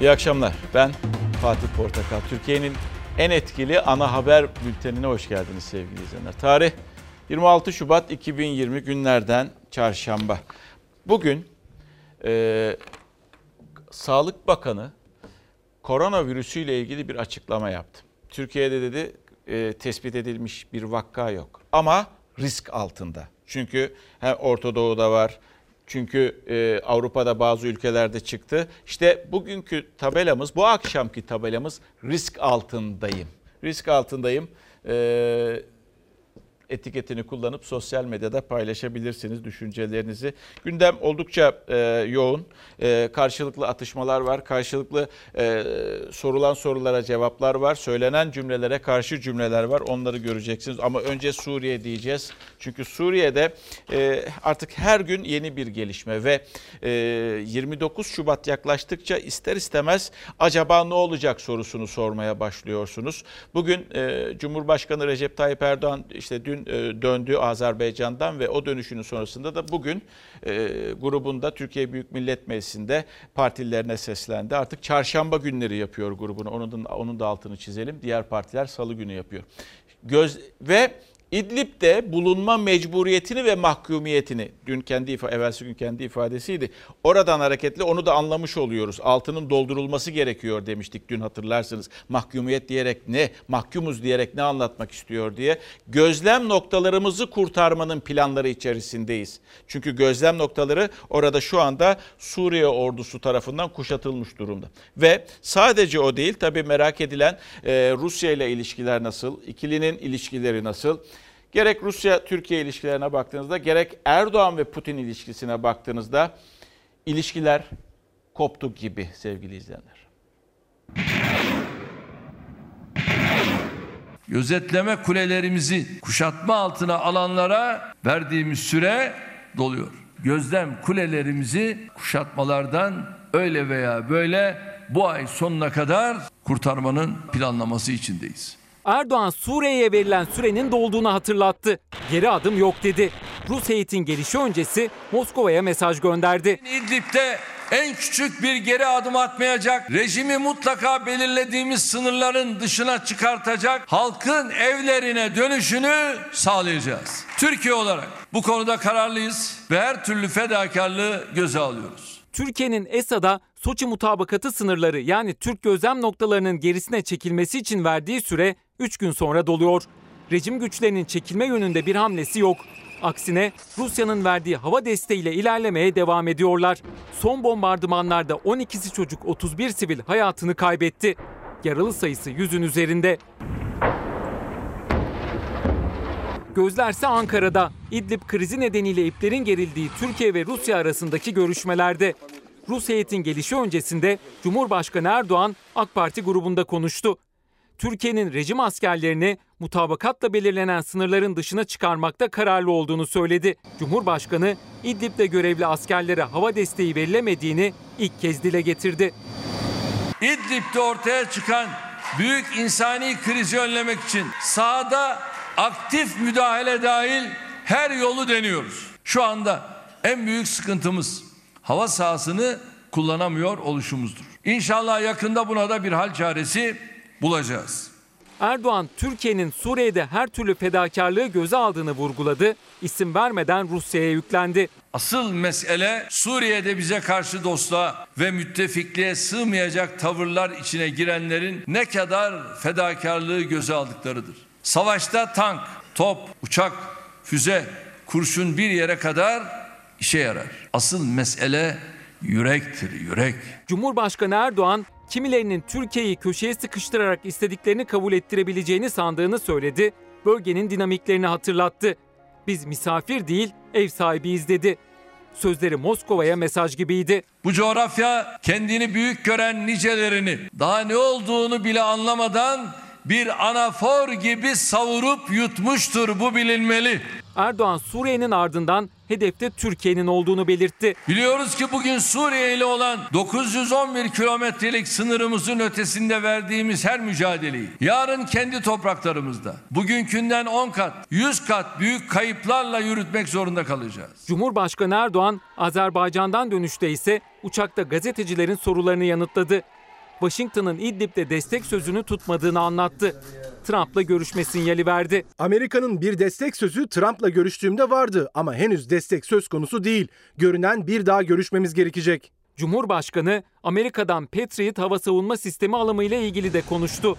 İyi akşamlar. Ben Fatih Portakal. Türkiye'nin en etkili ana haber bültenine hoş geldiniz sevgili izleyenler. Tarih 26 Şubat 2020 günlerden çarşamba. Bugün e, Sağlık Bakanı koronavirüsüyle ilgili bir açıklama yaptı. Türkiye'de dedi e, tespit edilmiş bir vakka yok ama risk altında. Çünkü hem Orta Doğu'da var, çünkü e, Avrupa'da bazı ülkelerde çıktı. İşte bugünkü tabelamız, bu akşamki tabelamız risk altındayım. Risk altındayım. E, etiketini kullanıp sosyal medyada paylaşabilirsiniz düşüncelerinizi. Gündem oldukça e, yoğun. E, karşılıklı atışmalar var. Karşılıklı e, sorulan sorulara cevaplar var. Söylenen cümlelere karşı cümleler var. Onları göreceksiniz. Ama önce Suriye diyeceğiz. Çünkü Suriye'de e, artık her gün yeni bir gelişme ve e, 29 Şubat yaklaştıkça ister istemez acaba ne olacak sorusunu sormaya başlıyorsunuz. Bugün e, Cumhurbaşkanı Recep Tayyip Erdoğan işte dün dün e, döndü Azerbaycan'dan ve o dönüşünün sonrasında da bugün e, grubunda Türkiye Büyük Millet Meclisi'nde partilerine seslendi. Artık çarşamba günleri yapıyor grubunu. Onun da, onun da altını çizelim. Diğer partiler salı günü yapıyor. Göz ve İdlib'de bulunma mecburiyetini ve mahkumiyetini dün kendi evvelsi gün kendi ifadesiydi. Oradan hareketli onu da anlamış oluyoruz. Altının doldurulması gerekiyor demiştik dün hatırlarsınız. Mahkumiyet diyerek ne, mahkumuz diyerek ne anlatmak istiyor diye. Gözlem noktalarımızı kurtarmanın planları içerisindeyiz. Çünkü gözlem noktaları orada şu anda Suriye ordusu tarafından kuşatılmış durumda. Ve sadece o değil tabii merak edilen Rusya ile ilişkiler nasıl, ikilinin ilişkileri nasıl? Gerek Rusya-Türkiye ilişkilerine baktığınızda gerek Erdoğan ve Putin ilişkisine baktığınızda ilişkiler koptu gibi sevgili izleyenler. Gözetleme kulelerimizi kuşatma altına alanlara verdiğimiz süre doluyor. Gözlem kulelerimizi kuşatmalardan öyle veya böyle bu ay sonuna kadar kurtarmanın planlaması içindeyiz. Erdoğan Suriye'ye verilen sürenin dolduğunu hatırlattı. Geri adım yok dedi. Rus heyetin gelişi öncesi Moskova'ya mesaj gönderdi. İdlib'de en küçük bir geri adım atmayacak, rejimi mutlaka belirlediğimiz sınırların dışına çıkartacak, halkın evlerine dönüşünü sağlayacağız. Türkiye olarak bu konuda kararlıyız ve her türlü fedakarlığı göze alıyoruz. Türkiye'nin Esad'a Soçi mutabakatı sınırları yani Türk gözlem noktalarının gerisine çekilmesi için verdiği süre 3 gün sonra doluyor. Rejim güçlerinin çekilme yönünde bir hamlesi yok. Aksine Rusya'nın verdiği hava desteğiyle ilerlemeye devam ediyorlar. Son bombardımanlarda 12'si çocuk 31 sivil hayatını kaybetti. Yaralı sayısı yüzün üzerinde. Gözlerse Ankara'da. İdlib krizi nedeniyle iplerin gerildiği Türkiye ve Rusya arasındaki görüşmelerde. Rus heyetin gelişi öncesinde Cumhurbaşkanı Erdoğan AK Parti grubunda konuştu. Türkiye'nin rejim askerlerini mutabakatla belirlenen sınırların dışına çıkarmakta kararlı olduğunu söyledi. Cumhurbaşkanı İdlib'de görevli askerlere hava desteği verilemediğini ilk kez dile getirdi. İdlib'de ortaya çıkan büyük insani krizi önlemek için sahada aktif müdahale dahil her yolu deniyoruz. Şu anda en büyük sıkıntımız hava sahasını kullanamıyor oluşumuzdur. İnşallah yakında buna da bir hal çaresi bulacağız. Erdoğan Türkiye'nin Suriye'de her türlü fedakarlığı göze aldığını vurguladı. İsim vermeden Rusya'ya yüklendi. Asıl mesele Suriye'de bize karşı dostluğa ve müttefikliğe sığmayacak tavırlar içine girenlerin ne kadar fedakarlığı göze aldıklarıdır. Savaşta tank, top, uçak, füze, kurşun bir yere kadar işe yarar. Asıl mesele yürektir, yürek. Cumhurbaşkanı Erdoğan kimilerinin Türkiye'yi köşeye sıkıştırarak istediklerini kabul ettirebileceğini sandığını söyledi. Bölgenin dinamiklerini hatırlattı. Biz misafir değil, ev sahibiyiz dedi. Sözleri Moskova'ya mesaj gibiydi. Bu coğrafya kendini büyük gören nicelerini daha ne olduğunu bile anlamadan bir anafor gibi savurup yutmuştur bu bilinmeli. Erdoğan Suriye'nin ardından hedefte Türkiye'nin olduğunu belirtti. Biliyoruz ki bugün Suriye ile olan 911 kilometrelik sınırımızın ötesinde verdiğimiz her mücadeleyi yarın kendi topraklarımızda bugünkünden 10 kat, 100 kat büyük kayıplarla yürütmek zorunda kalacağız. Cumhurbaşkanı Erdoğan Azerbaycan'dan dönüşte ise uçakta gazetecilerin sorularını yanıtladı. Washington'ın İdlib'de destek sözünü tutmadığını anlattı. Trump'la görüşme sinyali verdi. Amerika'nın bir destek sözü Trump'la görüştüğümde vardı ama henüz destek söz konusu değil. Görünen bir daha görüşmemiz gerekecek. Cumhurbaşkanı Amerika'dan Patriot hava savunma sistemi alımıyla ilgili de konuştu.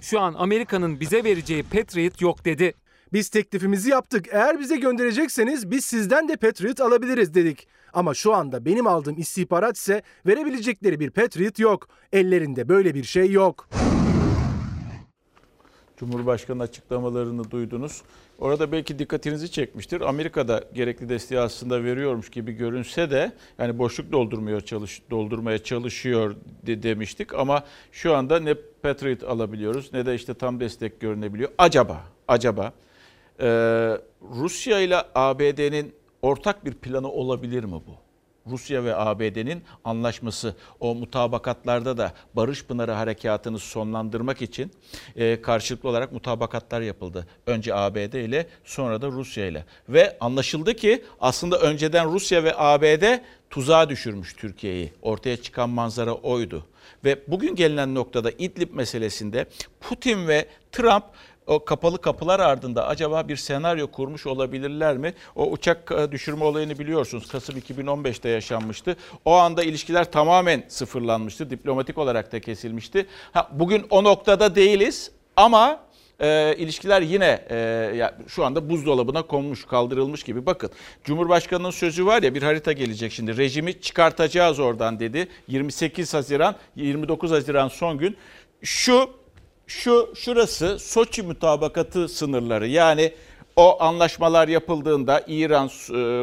Şu an Amerika'nın bize vereceği Patriot yok dedi. Biz teklifimizi yaptık. Eğer bize gönderecekseniz biz sizden de Patriot alabiliriz dedik. Ama şu anda benim aldığım istihbarat ise verebilecekleri bir Patriot yok. Ellerinde böyle bir şey yok. Cumhurbaşkanı açıklamalarını duydunuz. Orada belki dikkatinizi çekmiştir. Amerika'da gerekli desteği aslında veriyormuş gibi görünse de yani boşluk doldurmaya çalış doldurmaya çalışıyor de, demiştik ama şu anda ne Patriot alabiliyoruz ne de işte tam destek görünebiliyor. Acaba acaba e, Rusya ile ABD'nin ortak bir planı olabilir mi bu? Rusya ve ABD'nin anlaşması o mutabakatlarda da Barış Pınarı Harekatı'nı sonlandırmak için e, karşılıklı olarak mutabakatlar yapıldı. Önce ABD ile sonra da Rusya ile. Ve anlaşıldı ki aslında önceden Rusya ve ABD tuzağa düşürmüş Türkiye'yi. Ortaya çıkan manzara oydu. Ve bugün gelinen noktada İdlib meselesinde Putin ve Trump o kapalı kapılar ardında acaba bir senaryo kurmuş olabilirler mi? O uçak e, düşürme olayını biliyorsunuz. Kasım 2015'te yaşanmıştı. O anda ilişkiler tamamen sıfırlanmıştı. Diplomatik olarak da kesilmişti. Ha, bugün o noktada değiliz ama e, ilişkiler yine e, ya şu anda buzdolabına konmuş, kaldırılmış gibi. Bakın Cumhurbaşkanı'nın sözü var ya bir harita gelecek şimdi. Rejimi çıkartacağız oradan dedi. 28 Haziran, 29 Haziran son gün. Şu şu şurası Soçi mutabakatı sınırları. Yani o anlaşmalar yapıldığında İran, e,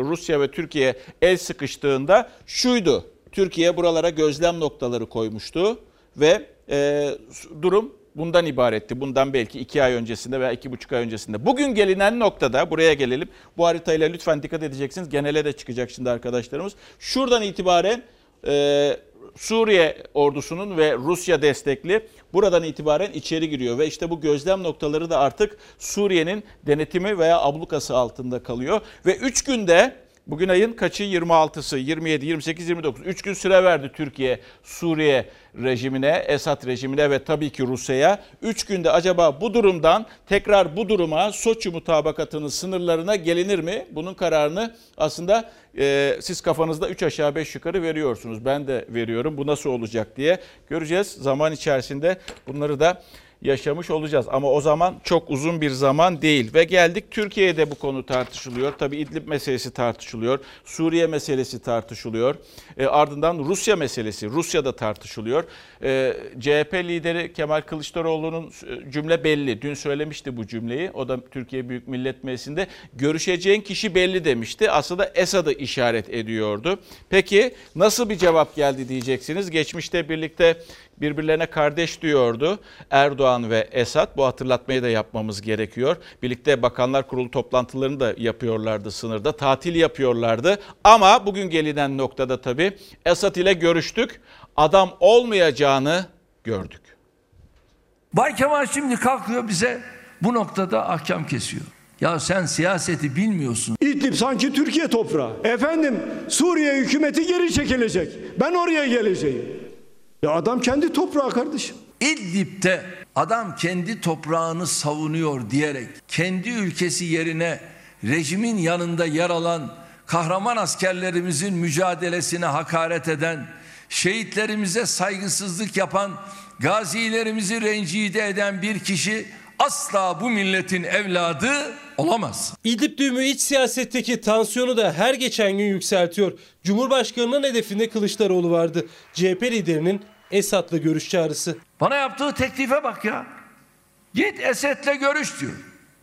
Rusya ve Türkiye el sıkıştığında şuydu. Türkiye buralara gözlem noktaları koymuştu ve e, durum bundan ibaretti. Bundan belki iki ay öncesinde veya iki buçuk ay öncesinde. Bugün gelinen noktada buraya gelelim. Bu haritayla lütfen dikkat edeceksiniz. Genele de çıkacak şimdi arkadaşlarımız. Şuradan itibaren e, Suriye ordusunun ve Rusya destekli buradan itibaren içeri giriyor ve işte bu gözlem noktaları da artık Suriye'nin denetimi veya ablukası altında kalıyor. Ve 3 günde Bugün ayın kaçı? 26'sı, 27, 28, 29. 3 gün süre verdi Türkiye Suriye rejimine, Esad rejimine ve tabii ki Rusya'ya. 3 günde acaba bu durumdan tekrar bu duruma Soçi mutabakatının sınırlarına gelinir mi? Bunun kararını aslında e, siz kafanızda 3 aşağı 5 yukarı veriyorsunuz. Ben de veriyorum. Bu nasıl olacak diye göreceğiz. Zaman içerisinde bunları da yaşamış olacağız. Ama o zaman çok uzun bir zaman değil. Ve geldik Türkiye'de bu konu tartışılıyor. Tabi İdlib meselesi tartışılıyor. Suriye meselesi tartışılıyor. E, ardından Rusya meselesi. Rusya'da tartışılıyor. E, CHP lideri Kemal Kılıçdaroğlu'nun e, cümle belli. Dün söylemişti bu cümleyi. O da Türkiye Büyük Millet Meclisi'nde. Görüşeceğin kişi belli demişti. Aslında Esad'ı işaret ediyordu. Peki nasıl bir cevap geldi diyeceksiniz. Geçmişte birlikte birbirlerine kardeş diyordu Erdoğan ve Esad. Bu hatırlatmayı da yapmamız gerekiyor. Birlikte Bakanlar Kurulu toplantılarını da yapıyorlardı sınırda. Tatil yapıyorlardı. Ama bugün gelinen noktada tabii Esad ile görüştük. Adam olmayacağını gördük. Bay Kemal şimdi kalkıyor bize bu noktada ahkam kesiyor. Ya sen siyaseti bilmiyorsun. İdlib sanki Türkiye toprağı. Efendim Suriye hükümeti geri çekilecek. Ben oraya geleceğim. Ya adam kendi toprağı kardeşim. İdlib'de adam kendi toprağını savunuyor diyerek kendi ülkesi yerine rejimin yanında yer alan kahraman askerlerimizin mücadelesine hakaret eden, şehitlerimize saygısızlık yapan, gazilerimizi rencide eden bir kişi asla bu milletin evladı olamaz. İdlib düğümü iç siyasetteki tansiyonu da her geçen gün yükseltiyor. Cumhurbaşkanının hedefinde Kılıçdaroğlu vardı. CHP liderinin Esad'la görüş çağrısı. Bana yaptığı teklife bak ya. Git Esed'le görüş diyor.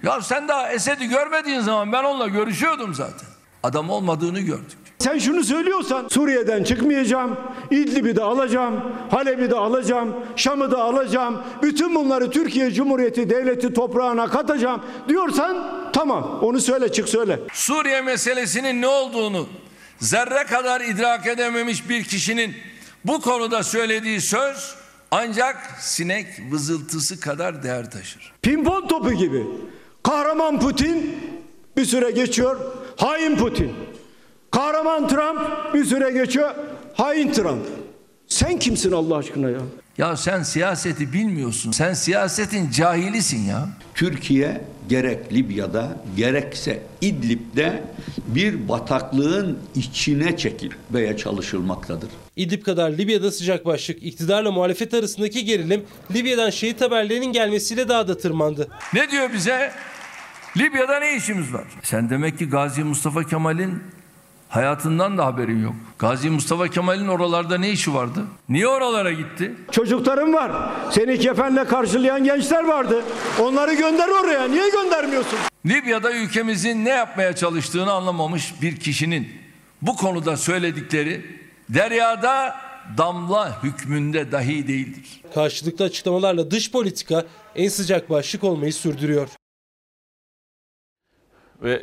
Ya sen daha Esed'i görmediğin zaman ben onunla görüşüyordum zaten. Adam olmadığını gördük. Sen şunu söylüyorsan Suriye'den çıkmayacağım, İdlib'i de alacağım, Halep'i de alacağım, Şam'ı da alacağım, bütün bunları Türkiye Cumhuriyeti Devleti toprağına katacağım diyorsan tamam onu söyle çık söyle. Suriye meselesinin ne olduğunu zerre kadar idrak edememiş bir kişinin bu konuda söylediği söz ancak sinek vızıltısı kadar değer taşır. Pimpon topu gibi. Kahraman Putin bir süre geçiyor, hain Putin. Kahraman Trump bir süre geçiyor, hain Trump. Sen kimsin Allah aşkına ya? Ya sen siyaseti bilmiyorsun. Sen siyasetin cahilisin ya. Türkiye gerek Libya'da gerekse İdlib'de bir bataklığın içine çekilmeye çalışılmaktadır. İdlib kadar Libya'da sıcak başlık, iktidarla muhalefet arasındaki gerilim Libya'dan şehit haberlerinin gelmesiyle daha da tırmandı. Ne diyor bize? Libya'da ne işimiz var? Sen demek ki Gazi Mustafa Kemal'in hayatından da haberin yok. Gazi Mustafa Kemal'in oralarda ne işi vardı? Niye oralara gitti? Çocuklarım var. Seni kefenle karşılayan gençler vardı. Onları gönder oraya. Niye göndermiyorsun? Libya'da ülkemizin ne yapmaya çalıştığını anlamamış bir kişinin bu konuda söyledikleri deryada damla hükmünde dahi değildir. Karşılıklı açıklamalarla dış politika en sıcak başlık olmayı sürdürüyor. Ve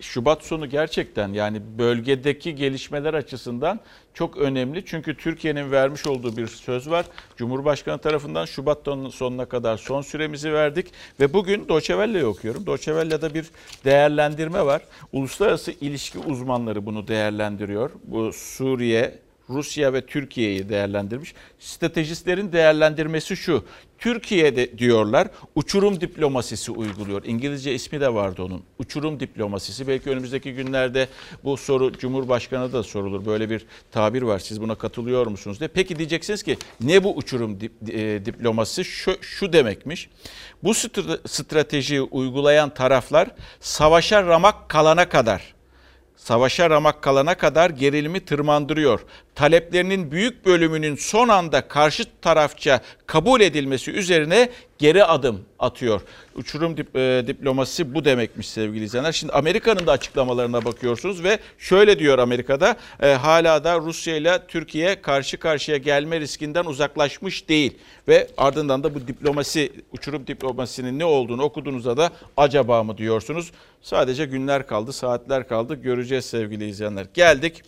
Şubat sonu gerçekten yani bölgedeki gelişmeler açısından çok önemli. Çünkü Türkiye'nin vermiş olduğu bir söz var. Cumhurbaşkanı tarafından Şubat sonuna kadar son süremizi verdik. Ve bugün Doçevelle'yi okuyorum. Doçevelle'de bir değerlendirme var. Uluslararası ilişki uzmanları bunu değerlendiriyor. Bu Suriye, Rusya ve Türkiye'yi değerlendirmiş. Stratejistlerin değerlendirmesi şu. Türkiye'de diyorlar uçurum diplomasisi uyguluyor. İngilizce ismi de vardı onun. Uçurum diplomasisi. Belki önümüzdeki günlerde bu soru Cumhurbaşkanı da sorulur. Böyle bir tabir var. Siz buna katılıyor musunuz diye. Peki diyeceksiniz ki ne bu uçurum dip, e, diplomasisi? Şu, şu demekmiş. Bu stratejiyi uygulayan taraflar savaşa ramak kalana kadar savaşa ramak kalana kadar gerilimi tırmandırıyor. Taleplerinin büyük bölümünün son anda karşı tarafça kabul edilmesi üzerine geri adım atıyor. Uçurum dip, e, diplomasisi bu demekmiş sevgili izleyenler. Şimdi Amerika'nın da açıklamalarına bakıyorsunuz ve şöyle diyor Amerika'da e, hala da Rusya ile Türkiye karşı karşıya gelme riskinden uzaklaşmış değil. Ve ardından da bu diplomasi, uçurum diplomasinin ne olduğunu okuduğunuzda da acaba mı diyorsunuz. Sadece günler kaldı, saatler kaldı. Göreceğiz sevgili izleyenler. Geldik.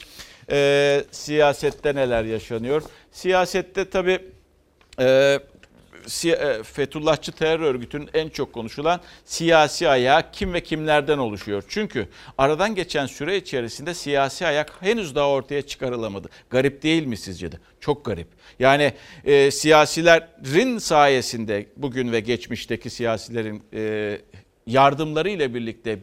E, siyasette neler yaşanıyor? Siyasette tabii e, Fethullahçı terör örgütünün en çok konuşulan siyasi ayağı kim ve kimlerden oluşuyor? Çünkü aradan geçen süre içerisinde siyasi ayak henüz daha ortaya çıkarılamadı. Garip değil mi sizce de? Çok garip. Yani e, siyasilerin sayesinde bugün ve geçmişteki siyasilerin e, yardımları ile birlikte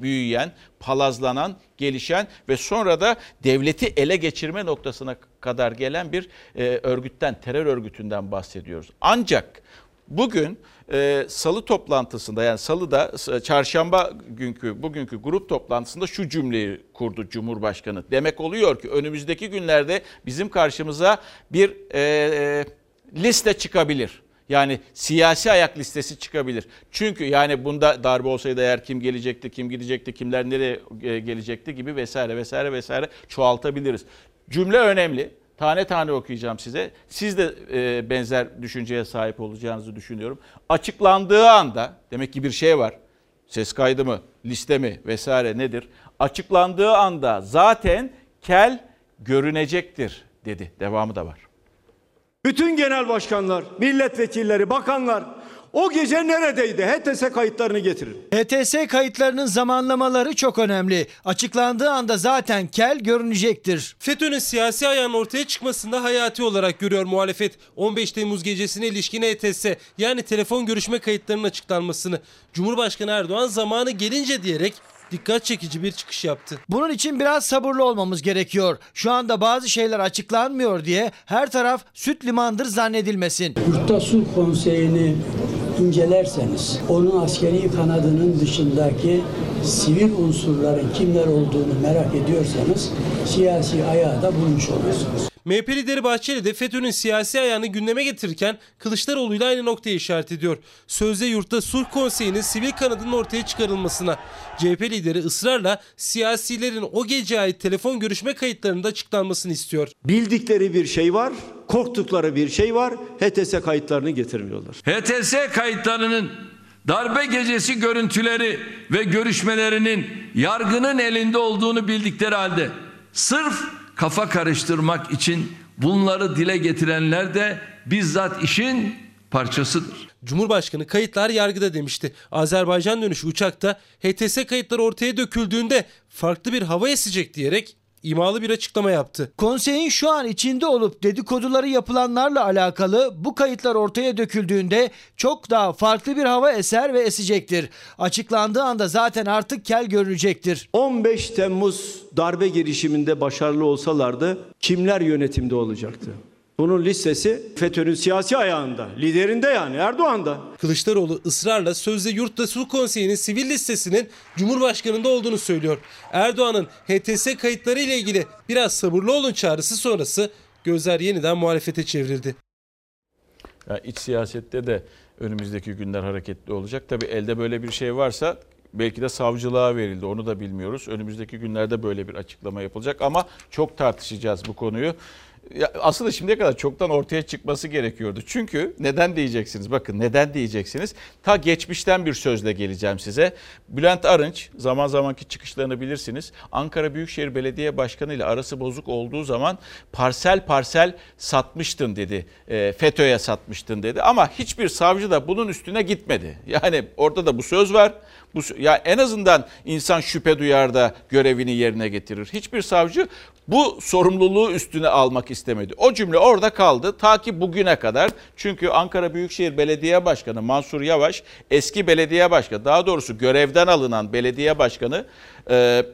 büyüyen, palazlanan, gelişen ve sonra da devleti ele geçirme noktasına kadar gelen bir e, örgütten, terör örgütünden bahsediyoruz. Ancak bugün e, salı toplantısında yani salıda çarşamba günkü bugünkü grup toplantısında şu cümleyi kurdu Cumhurbaşkanı. Demek oluyor ki önümüzdeki günlerde bizim karşımıza bir e, e, liste çıkabilir. Yani siyasi ayak listesi çıkabilir. Çünkü yani bunda darbe olsaydı eğer kim gelecekti, kim gidecekti, kimler nereye e, gelecekti gibi vesaire vesaire vesaire çoğaltabiliriz. Cümle önemli. Tane tane okuyacağım size. Siz de e, benzer düşünceye sahip olacağınızı düşünüyorum. Açıklandığı anda demek ki bir şey var. Ses kaydı mı, liste mi vesaire nedir? Açıklandığı anda zaten kel görünecektir dedi. Devamı da var. Bütün genel başkanlar, milletvekilleri, bakanlar o gece neredeydi? HTS kayıtlarını getirin. HTS kayıtlarının zamanlamaları çok önemli. Açıklandığı anda zaten kel görünecektir. FETÖ'nün siyasi ayağının ortaya çıkmasında hayati olarak görüyor muhalefet. 15 Temmuz gecesine ilişkin HTS yani telefon görüşme kayıtlarının açıklanmasını. Cumhurbaşkanı Erdoğan zamanı gelince diyerek dikkat çekici bir çıkış yaptı. Bunun için biraz sabırlı olmamız gerekiyor. Şu anda bazı şeyler açıklanmıyor diye her taraf süt limandır zannedilmesin. Yurtta Sulh Konseyi'ni incelerseniz onun askeri kanadının dışındaki sivil unsurların kimler olduğunu merak ediyorsanız siyasi ayağı da bulmuş olursunuz. MHP lideri Bahçeli de FETÖ'nün siyasi ayağını gündeme getirirken Kılıçdaroğlu ile aynı noktaya işaret ediyor. Sözde yurtta sulh konseyinin sivil kanadının ortaya çıkarılmasına. CHP lideri ısrarla siyasilerin o gece ait telefon görüşme kayıtlarının da açıklanmasını istiyor. Bildikleri bir şey var, korktukları bir şey var. HTS kayıtlarını getirmiyorlar. HTS kayıtlarının darbe gecesi görüntüleri ve görüşmelerinin yargının elinde olduğunu bildikleri halde sırf kafa karıştırmak için bunları dile getirenler de bizzat işin parçasıdır. Cumhurbaşkanı kayıtlar yargıda demişti. Azerbaycan dönüşü uçakta HTS kayıtları ortaya döküldüğünde farklı bir hava esecek diyerek imalı bir açıklama yaptı. Konseyin şu an içinde olup dedikoduları yapılanlarla alakalı bu kayıtlar ortaya döküldüğünde çok daha farklı bir hava eser ve esecektir. Açıklandığı anda zaten artık kel görünecektir. 15 Temmuz darbe girişiminde başarılı olsalardı kimler yönetimde olacaktı? Bunun listesi FETÖ'nün siyasi ayağında, liderinde yani Erdoğan'da. Kılıçdaroğlu ısrarla sözde Yurtta Sulh Konseyi'nin sivil listesinin Cumhurbaşkanı'nda olduğunu söylüyor. Erdoğan'ın HTS kayıtları ile ilgili biraz sabırlı olun çağrısı sonrası gözler yeniden muhalefete çevrildi. Ya iç siyasette de önümüzdeki günler hareketli olacak. Tabii elde böyle bir şey varsa belki de savcılığa verildi. Onu da bilmiyoruz. Önümüzdeki günlerde böyle bir açıklama yapılacak ama çok tartışacağız bu konuyu. Ya aslında şimdiye kadar çoktan ortaya çıkması gerekiyordu. Çünkü neden diyeceksiniz? Bakın neden diyeceksiniz? Ta geçmişten bir sözle geleceğim size. Bülent Arınç zaman zamanki çıkışlarını bilirsiniz. Ankara Büyükşehir Belediye Başkanı ile arası bozuk olduğu zaman parsel parsel satmıştın dedi. E, FETÖ'ye satmıştın dedi. Ama hiçbir savcı da bunun üstüne gitmedi. Yani orada da bu söz var. Bu, ya en azından insan şüphe duyar da görevini yerine getirir. Hiçbir savcı bu sorumluluğu üstüne almak istemedi. O cümle orada kaldı ta ki bugüne kadar. Çünkü Ankara Büyükşehir Belediye Başkanı Mansur Yavaş eski belediye başkanı daha doğrusu görevden alınan belediye başkanı e,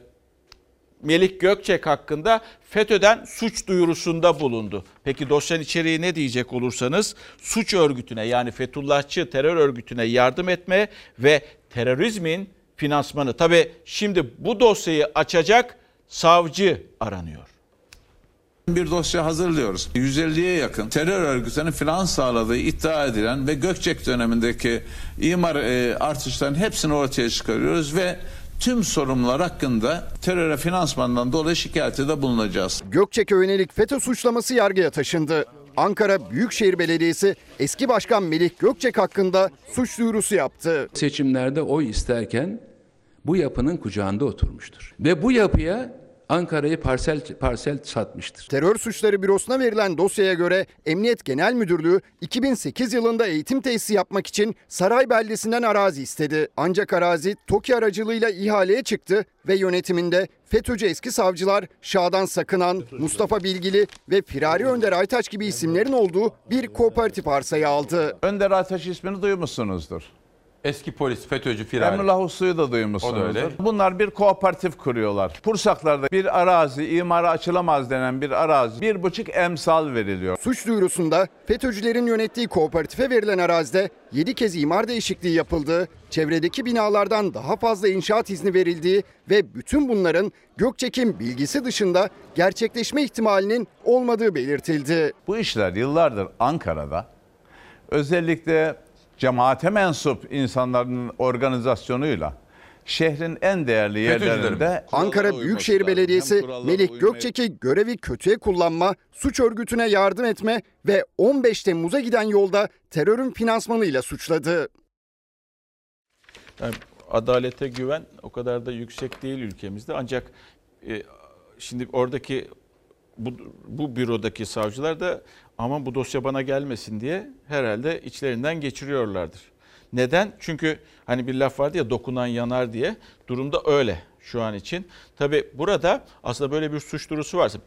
Melik Gökçek hakkında FETÖ'den suç duyurusunda bulundu. Peki dosyanın içeriği ne diyecek olursanız suç örgütüne yani Fethullahçı terör örgütüne yardım etme ve terörizmin finansmanı. Tabi şimdi bu dosyayı açacak savcı aranıyor. Bir dosya hazırlıyoruz. 150'ye yakın terör örgütlerinin finans sağladığı iddia edilen ve Gökçek dönemindeki imar e, artışlarının hepsini ortaya çıkarıyoruz ve tüm sorumlular hakkında teröre finansmandan dolayı şikayette de bulunacağız. Gökçek'e yönelik FETÖ suçlaması yargıya taşındı. Ankara Büyükşehir Belediyesi eski başkan Melih Gökçek hakkında suç duyurusu yaptı. Seçimlerde oy isterken bu yapının kucağında oturmuştur. Ve bu yapıya Ankara'yı parsel parsel satmıştır. Terör suçları bürosuna verilen dosyaya göre Emniyet Genel Müdürlüğü 2008 yılında eğitim tesisi yapmak için Saray beldesinden arazi istedi. Ancak arazi TOKİ aracılığıyla ihaleye çıktı ve yönetiminde FETÖ'cü eski savcılar Şadan Sakınan, Mustafa Bilgili ve Firari Önder Aytaç gibi isimlerin olduğu bir kooperatif arsayı aldı. Önder Aytaç ismini duymuşsunuzdur. Eski polis FETÖ'cü firari. Emrullah Uslu'yu da duymuşsunuzdur. O da öyle. Bunlar bir kooperatif kuruyorlar. Pursaklarda bir arazi, imara açılamaz denen bir arazi bir buçuk emsal veriliyor. Suç duyurusunda FETÖ'cülerin yönettiği kooperatife verilen arazide 7 kez imar değişikliği yapıldığı, çevredeki binalardan daha fazla inşaat izni verildiği ve bütün bunların Gökçek'in bilgisi dışında gerçekleşme ihtimalinin olmadığı belirtildi. Bu işler yıllardır Ankara'da özellikle cemaate mensup insanların organizasyonuyla şehrin en değerli yerlerinde Ankara Büyükşehir Belediyesi Melik Gökçek'i görevi kötüye kullanma, suç örgütüne yardım etme ve 15 Temmuz'a giden yolda terörün finansmanıyla suçladı. Yani adalete güven o kadar da yüksek değil ülkemizde. Ancak e, şimdi oradaki bu, bu bürodaki savcılar da aman bu dosya bana gelmesin diye herhalde içlerinden geçiriyorlardır. Neden? Çünkü hani bir laf vardı ya dokunan yanar diye durumda öyle şu an için. Tabi burada aslında böyle bir suç duyurusu varsa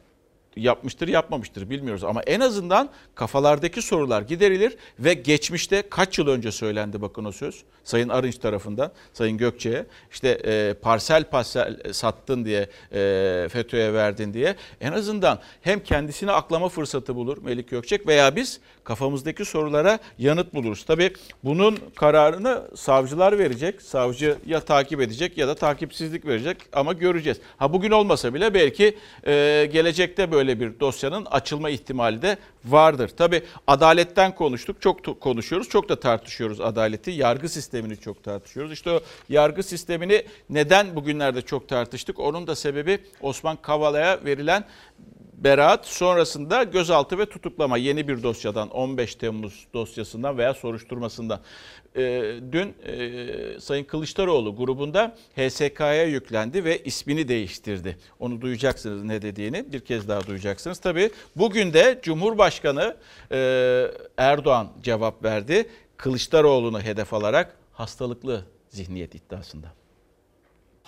yapmıştır yapmamıştır bilmiyoruz. Ama en azından kafalardaki sorular giderilir ve geçmişte kaç yıl önce söylendi bakın o söz? Sayın Arınç tarafından Sayın Gökçe'ye. İşte e, parsel parsel sattın diye e, FETÖ'ye verdin diye. En azından hem kendisini aklama fırsatı bulur Melik Gökçek veya biz kafamızdaki sorulara yanıt buluruz. Tabi bunun kararını savcılar verecek. Savcı ya takip edecek ya da takipsizlik verecek ama göreceğiz. Ha bugün olmasa bile belki e, gelecekte böyle böyle bir dosyanın açılma ihtimali de vardır. Tabi adaletten konuştuk, çok konuşuyoruz, çok da tartışıyoruz adaleti. Yargı sistemini çok tartışıyoruz. İşte o yargı sistemini neden bugünlerde çok tartıştık? Onun da sebebi Osman Kavala'ya verilen beraat sonrasında gözaltı ve tutuklama yeni bir dosyadan 15 Temmuz dosyasından veya soruşturmasından. E, dün e, Sayın Kılıçdaroğlu grubunda HSK'ya yüklendi ve ismini değiştirdi. Onu duyacaksınız ne dediğini bir kez daha duyacaksınız. Tabii bugün de Cumhurbaşkanı e, Erdoğan cevap verdi. Kılıçdaroğlu'nu hedef alarak hastalıklı zihniyet iddiasında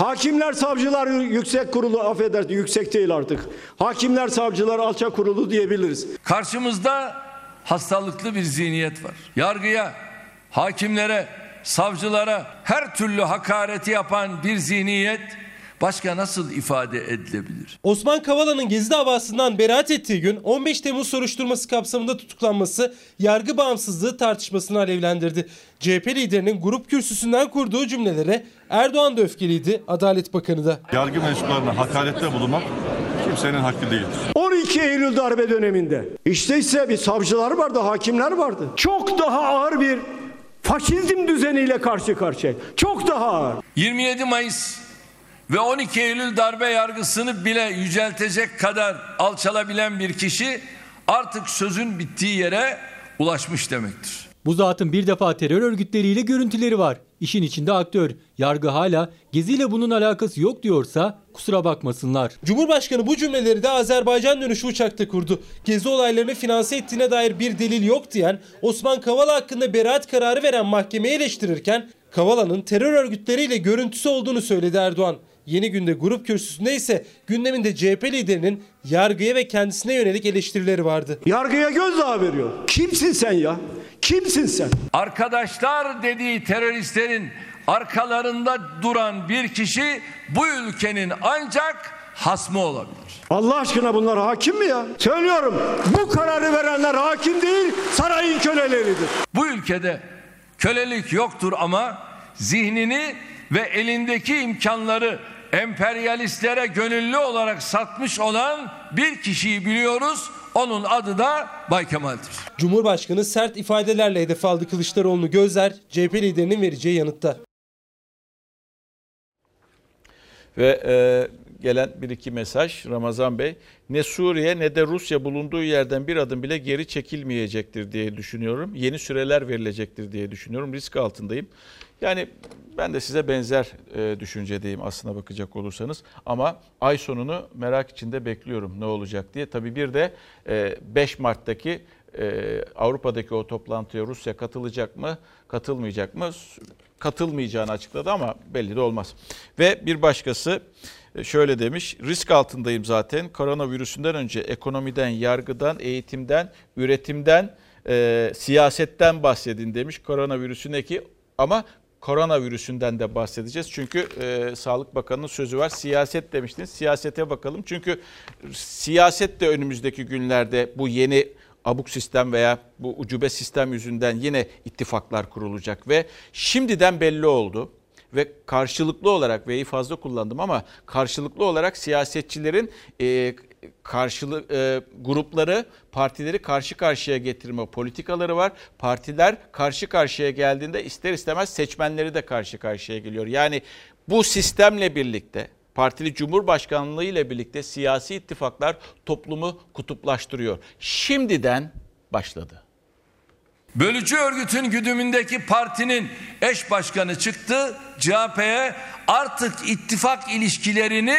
Hakimler Savcılar Yüksek Kurulu affedersin yüksek değil artık. Hakimler Savcılar Alçak Kurulu diyebiliriz. Karşımızda hastalıklı bir zihniyet var. Yargıya, hakimlere, savcılara her türlü hakareti yapan bir zihniyet başka nasıl ifade edilebilir? Osman Kavala'nın Gezi davasından beraat ettiği gün 15 Temmuz soruşturması kapsamında tutuklanması yargı bağımsızlığı tartışmasını alevlendirdi. CHP liderinin grup kürsüsünden kurduğu cümlelere Erdoğan da öfkeliydi, Adalet Bakanı da. Yargı mensuplarına hakarette bulunmak kimsenin hakkı değildir. 12 Eylül darbe döneminde işte ise bir savcılar vardı, hakimler vardı. Çok daha ağır bir faşizm düzeniyle karşı karşıya. Çok daha ağır. 27 Mayıs ve 12 Eylül darbe yargısını bile yüceltecek kadar alçalabilen bir kişi artık sözün bittiği yere ulaşmış demektir. Bu zatın bir defa terör örgütleriyle görüntüleri var. İşin içinde aktör. Yargı hala geziyle bunun alakası yok diyorsa kusura bakmasınlar. Cumhurbaşkanı bu cümleleri de Azerbaycan dönüşü uçakta kurdu. Gezi olaylarını finanse ettiğine dair bir delil yok diyen Osman Kavala hakkında beraat kararı veren mahkemeyi eleştirirken Kavala'nın terör örgütleriyle görüntüsü olduğunu söyledi Erdoğan. Yeni günde grup kürsüsünde ise gündeminde CHP liderinin yargıya ve kendisine yönelik eleştirileri vardı. Yargıya gözdağı veriyor. Kimsin sen ya? Kimsin sen? Arkadaşlar dediği teröristlerin arkalarında duran bir kişi bu ülkenin ancak hasmı olabilir. Allah aşkına bunlar hakim mi ya? Söylüyorum bu kararı verenler hakim değil sarayın köleleridir. Bu ülkede kölelik yoktur ama zihnini ve elindeki imkanları emperyalistlere gönüllü olarak satmış olan bir kişiyi biliyoruz. Onun adı da Bay Kemal'dir. Cumhurbaşkanı sert ifadelerle hedef aldı Kılıçdaroğlu'nu gözler CHP liderinin vereceği yanıtta. Ve e, gelen bir iki mesaj Ramazan Bey. Ne Suriye ne de Rusya bulunduğu yerden bir adım bile geri çekilmeyecektir diye düşünüyorum. Yeni süreler verilecektir diye düşünüyorum. Risk altındayım. Yani ben de size benzer e, düşüncedeyim aslına bakacak olursanız. Ama ay sonunu merak içinde bekliyorum ne olacak diye. Tabii bir de e, 5 Mart'taki e, Avrupa'daki o toplantıya Rusya katılacak mı, katılmayacak mı? Katılmayacağını açıkladı ama belli de olmaz. Ve bir başkası e, şöyle demiş, risk altındayım zaten. Koronavirüsünden önce ekonomiden, yargıdan, eğitimden, üretimden, e, siyasetten bahsedin demiş. Koronavirüsün eki ama koronavirüsünden de bahsedeceğiz. Çünkü e, Sağlık Bakanı'nın sözü var. Siyaset demiştiniz. Siyasete bakalım. Çünkü siyaset de önümüzdeki günlerde bu yeni abuk sistem veya bu ucube sistem yüzünden yine ittifaklar kurulacak ve şimdiden belli oldu ve karşılıklı olarak veyi fazla kullandım ama karşılıklı olarak siyasetçilerin e, karşılık e, grupları partileri karşı karşıya getirme politikaları var. Partiler karşı karşıya geldiğinde ister istemez seçmenleri de karşı karşıya geliyor. Yani bu sistemle birlikte partili cumhurbaşkanlığı ile birlikte siyasi ittifaklar toplumu kutuplaştırıyor. Şimdiden başladı. Bölücü örgütün güdümündeki partinin eş başkanı çıktı. CHP'ye artık ittifak ilişkilerini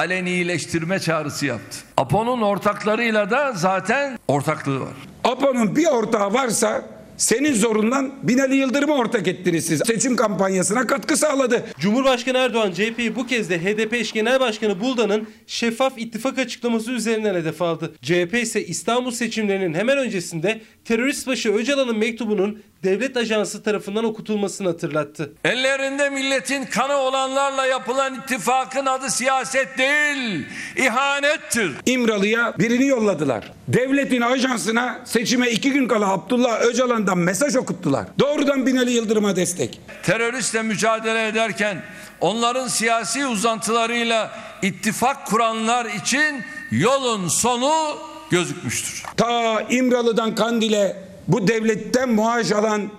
alenileştirme çağrısı yaptı. APO'nun ortaklarıyla da zaten ortaklığı var. APO'nun bir ortağı varsa senin zorundan Binali Yıldırım'ı ortak ettiniz siz. Seçim kampanyasına katkı sağladı. Cumhurbaşkanı Erdoğan CHP'yi bu kez de HDP eş genel başkanı Buldan'ın şeffaf ittifak açıklaması üzerinden hedef aldı. CHP ise İstanbul seçimlerinin hemen öncesinde terörist başı Öcalan'ın mektubunun devlet ajansı tarafından okutulmasını hatırlattı. Ellerinde milletin kanı olanlarla yapılan ittifakın adı siyaset değil, ihanettir. İmralı'ya birini yolladılar. Devletin ajansına seçime iki gün kala Abdullah Öcalan'dan mesaj okuttular. Doğrudan Binali Yıldırım'a destek. Teröristle mücadele ederken onların siyasi uzantılarıyla ittifak kuranlar için yolun sonu gözükmüştür. Ta İmralı'dan Kandil'e bu devletten maaş alan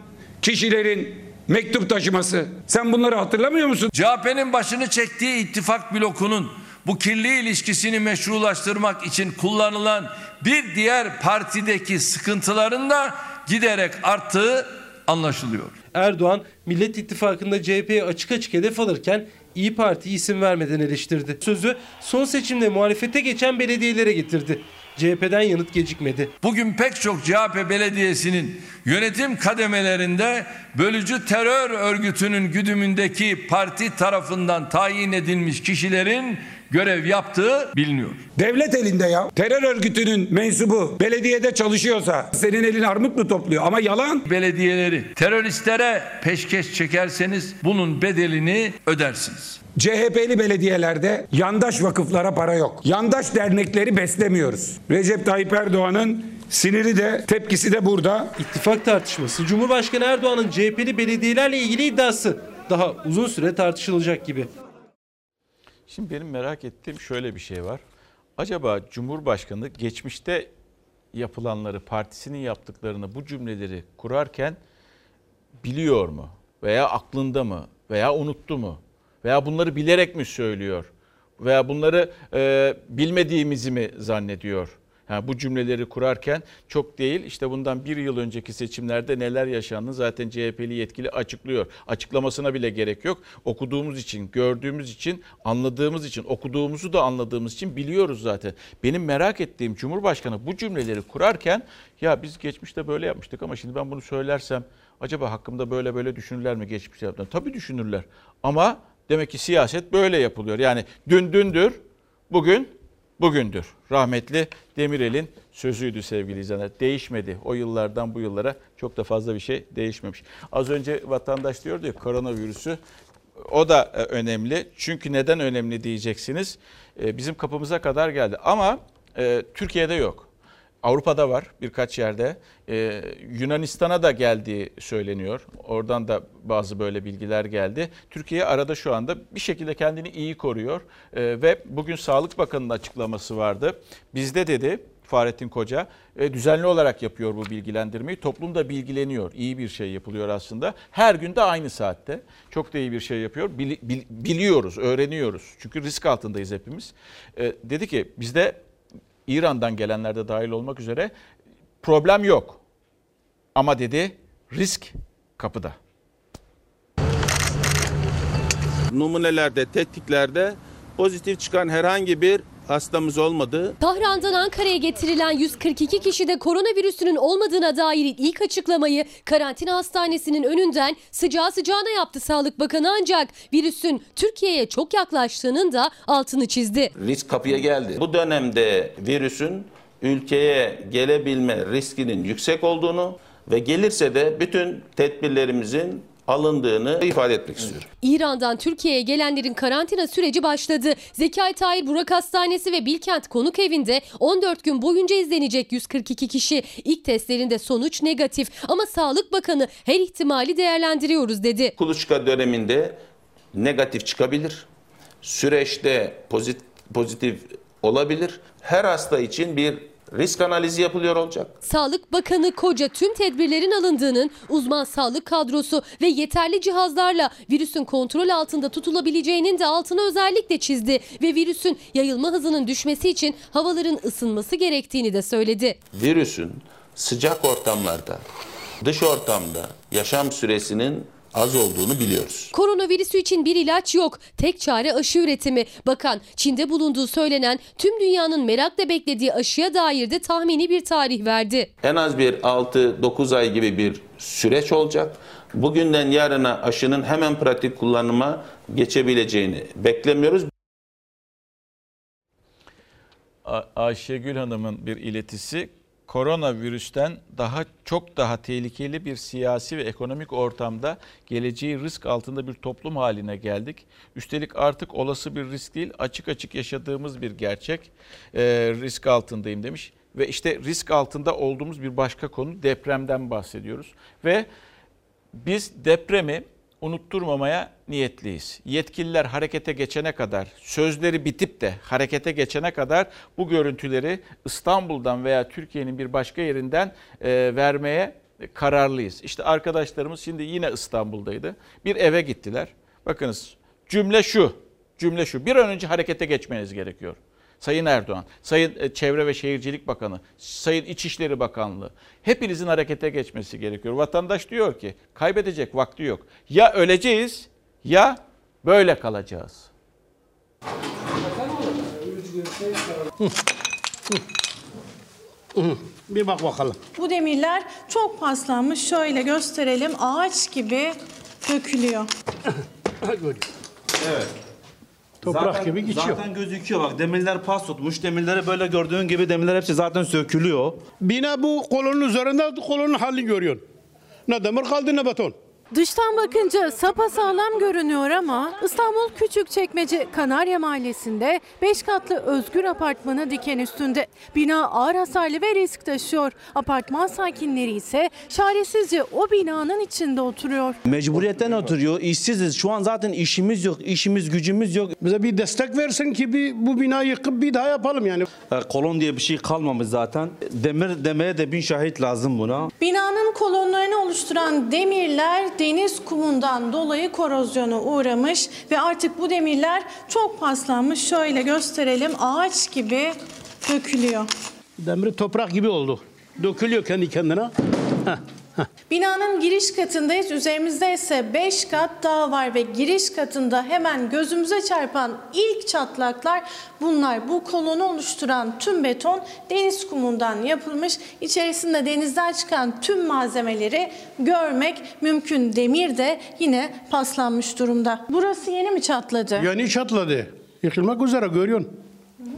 kişilerin mektup taşıması. Sen bunları hatırlamıyor musun? CHP'nin başını çektiği ittifak blokunun bu kirli ilişkisini meşrulaştırmak için kullanılan bir diğer partideki sıkıntıların da giderek arttığı anlaşılıyor. Erdoğan Millet İttifakı'nda CHP'ye açık açık hedef alırken İyi Parti isim vermeden eleştirdi. Sözü son seçimde muhalefete geçen belediyelere getirdi. CHP'den yanıt gecikmedi. Bugün pek çok CHP belediyesinin yönetim kademelerinde bölücü terör örgütünün güdümündeki parti tarafından tayin edilmiş kişilerin görev yaptığı biliniyor. Devlet elinde ya. Terör örgütünün mensubu belediyede çalışıyorsa senin elin armut mu topluyor? Ama yalan. Belediyeleri teröristlere peşkeş çekerseniz bunun bedelini ödersiniz. CHP'li belediyelerde yandaş vakıflara para yok. Yandaş dernekleri beslemiyoruz. Recep Tayyip Erdoğan'ın siniri de tepkisi de burada. İttifak tartışması Cumhurbaşkanı Erdoğan'ın CHP'li belediyelerle ilgili iddiası daha uzun süre tartışılacak gibi. Şimdi benim merak ettiğim şöyle bir şey var. Acaba Cumhurbaşkanı geçmişte yapılanları, partisinin yaptıklarını, bu cümleleri kurarken biliyor mu? Veya aklında mı? Veya unuttu mu? Veya bunları bilerek mi söylüyor? Veya bunları e, bilmediğimizi mi zannediyor? Yani bu cümleleri kurarken çok değil işte bundan bir yıl önceki seçimlerde neler yaşandı zaten CHP'li yetkili açıklıyor. Açıklamasına bile gerek yok. Okuduğumuz için, gördüğümüz için, anladığımız için, okuduğumuzu da anladığımız için biliyoruz zaten. Benim merak ettiğim Cumhurbaşkanı bu cümleleri kurarken ya biz geçmişte böyle yapmıştık ama şimdi ben bunu söylersem acaba hakkımda böyle böyle düşünürler mi geçmişte yaptığını? Tabii düşünürler ama demek ki siyaset böyle yapılıyor. Yani dün dündür, bugün bugündür. Rahmetli Demirel'in sözüydü sevgili izleyenler. Değişmedi. O yıllardan bu yıllara çok da fazla bir şey değişmemiş. Az önce vatandaş diyordu ya koronavirüsü o da e, önemli. Çünkü neden önemli diyeceksiniz. E, bizim kapımıza kadar geldi ama e, Türkiye'de yok. Avrupa'da var birkaç yerde. Ee, Yunanistan'a da geldiği söyleniyor. Oradan da bazı böyle bilgiler geldi. Türkiye arada şu anda bir şekilde kendini iyi koruyor. Ee, ve bugün Sağlık Bakanı'nın açıklaması vardı. Bizde dedi Fahrettin Koca e, düzenli olarak yapıyor bu bilgilendirmeyi. Toplum da bilgileniyor. İyi bir şey yapılıyor aslında. Her gün de aynı saatte. Çok da iyi bir şey yapıyor. Bil, bil, biliyoruz, öğreniyoruz. Çünkü risk altındayız hepimiz. E, dedi ki bizde İran'dan gelenler de dahil olmak üzere problem yok. Ama dedi risk kapıda. Numunelerde, tetkiklerde pozitif çıkan herhangi bir hastamız olmadı. Tahran'dan Ankara'ya getirilen 142 kişide koronavirüsünün olmadığına dair ilk açıklamayı karantina hastanesinin önünden sıcağı sıcağına yaptı Sağlık Bakanı ancak virüsün Türkiye'ye çok yaklaştığının da altını çizdi. Risk kapıya geldi. Bu dönemde virüsün ülkeye gelebilme riskinin yüksek olduğunu ve gelirse de bütün tedbirlerimizin alındığını ifade etmek istiyorum. İran'dan Türkiye'ye gelenlerin karantina süreci başladı. Zekai Tahir Burak Hastanesi ve Bilkent Konuk Evi'nde 14 gün boyunca izlenecek 142 kişi. İlk testlerinde sonuç negatif ama Sağlık Bakanı her ihtimali değerlendiriyoruz dedi. Kuluçka döneminde negatif çıkabilir. Süreçte pozitif, pozitif olabilir. Her hasta için bir risk analizi yapılıyor olacak. Sağlık Bakanı Koca tüm tedbirlerin alındığının uzman sağlık kadrosu ve yeterli cihazlarla virüsün kontrol altında tutulabileceğinin de altını özellikle çizdi ve virüsün yayılma hızının düşmesi için havaların ısınması gerektiğini de söyledi. Virüsün sıcak ortamlarda, dış ortamda yaşam süresinin az olduğunu biliyoruz. Koronavirüsü için bir ilaç yok. Tek çare aşı üretimi. Bakan Çin'de bulunduğu söylenen tüm dünyanın merakla beklediği aşıya dair de tahmini bir tarih verdi. En az bir 6-9 ay gibi bir süreç olacak. Bugünden yarına aşının hemen pratik kullanıma geçebileceğini beklemiyoruz. Ayşegül Hanım'ın bir iletisi koronavirüsten daha çok daha tehlikeli bir siyasi ve ekonomik ortamda geleceği risk altında bir toplum haline geldik. Üstelik artık olası bir risk değil açık açık yaşadığımız bir gerçek e, risk altındayım demiş. Ve işte risk altında olduğumuz bir başka konu depremden bahsediyoruz. Ve biz depremi unutturmamaya niyetliyiz. Yetkililer harekete geçene kadar, sözleri bitip de harekete geçene kadar bu görüntüleri İstanbul'dan veya Türkiye'nin bir başka yerinden e, vermeye kararlıyız. İşte arkadaşlarımız şimdi yine İstanbul'daydı. Bir eve gittiler. Bakınız cümle şu, cümle şu. Bir an önce harekete geçmeniz gerekiyor. Sayın Erdoğan, Sayın Çevre ve Şehircilik Bakanı, Sayın İçişleri Bakanlığı hepinizin harekete geçmesi gerekiyor. Vatandaş diyor ki kaybedecek vakti yok. Ya öleceğiz ya böyle kalacağız. Bir bak bakalım. Bu demirler çok paslanmış. Şöyle gösterelim. Ağaç gibi dökülüyor. Evet. Toprak Zaten- gibi geçiyor. Zaten gözüküyor bak demirler pas tutmuş. Demirleri böyle gördüğün gibi demirler hepsi zaten sökülüyor. Bina bu kolonun üzerinde kolonun halini görüyorsun. Ne demir kaldı ne beton. Dıştan bakınca sapasağlam görünüyor ama İstanbul Küçükçekmece Kanarya Mahallesi'nde 5 katlı özgür apartmanı diken üstünde. Bina ağır hasarlı ve risk taşıyor. Apartman sakinleri ise çaresizce o binanın içinde oturuyor. Mecburiyetten oturuyor. işsiziz. Şu an zaten işimiz yok. işimiz gücümüz yok. Bize bir destek versin ki bir, bu binayı yıkıp bir daha yapalım yani. E, Kolon diye bir şey kalmamış zaten. Demir demeye de bin şahit lazım buna. Binanın kolonlarını oluşturan demirler deniz kumundan dolayı korozyona uğramış ve artık bu demirler çok paslanmış. Şöyle gösterelim ağaç gibi dökülüyor. Demiri toprak gibi oldu. Dökülüyor kendi kendine. Heh. Binanın giriş katındayız. Üzerimizde ise 5 kat daha var ve giriş katında hemen gözümüze çarpan ilk çatlaklar bunlar. Bu kolonu oluşturan tüm beton deniz kumundan yapılmış. İçerisinde denizden çıkan tüm malzemeleri görmek mümkün. Demir de yine paslanmış durumda. Burası yeni mi çatladı? Yani çatladı. Yıkılmak üzere görüyorsun.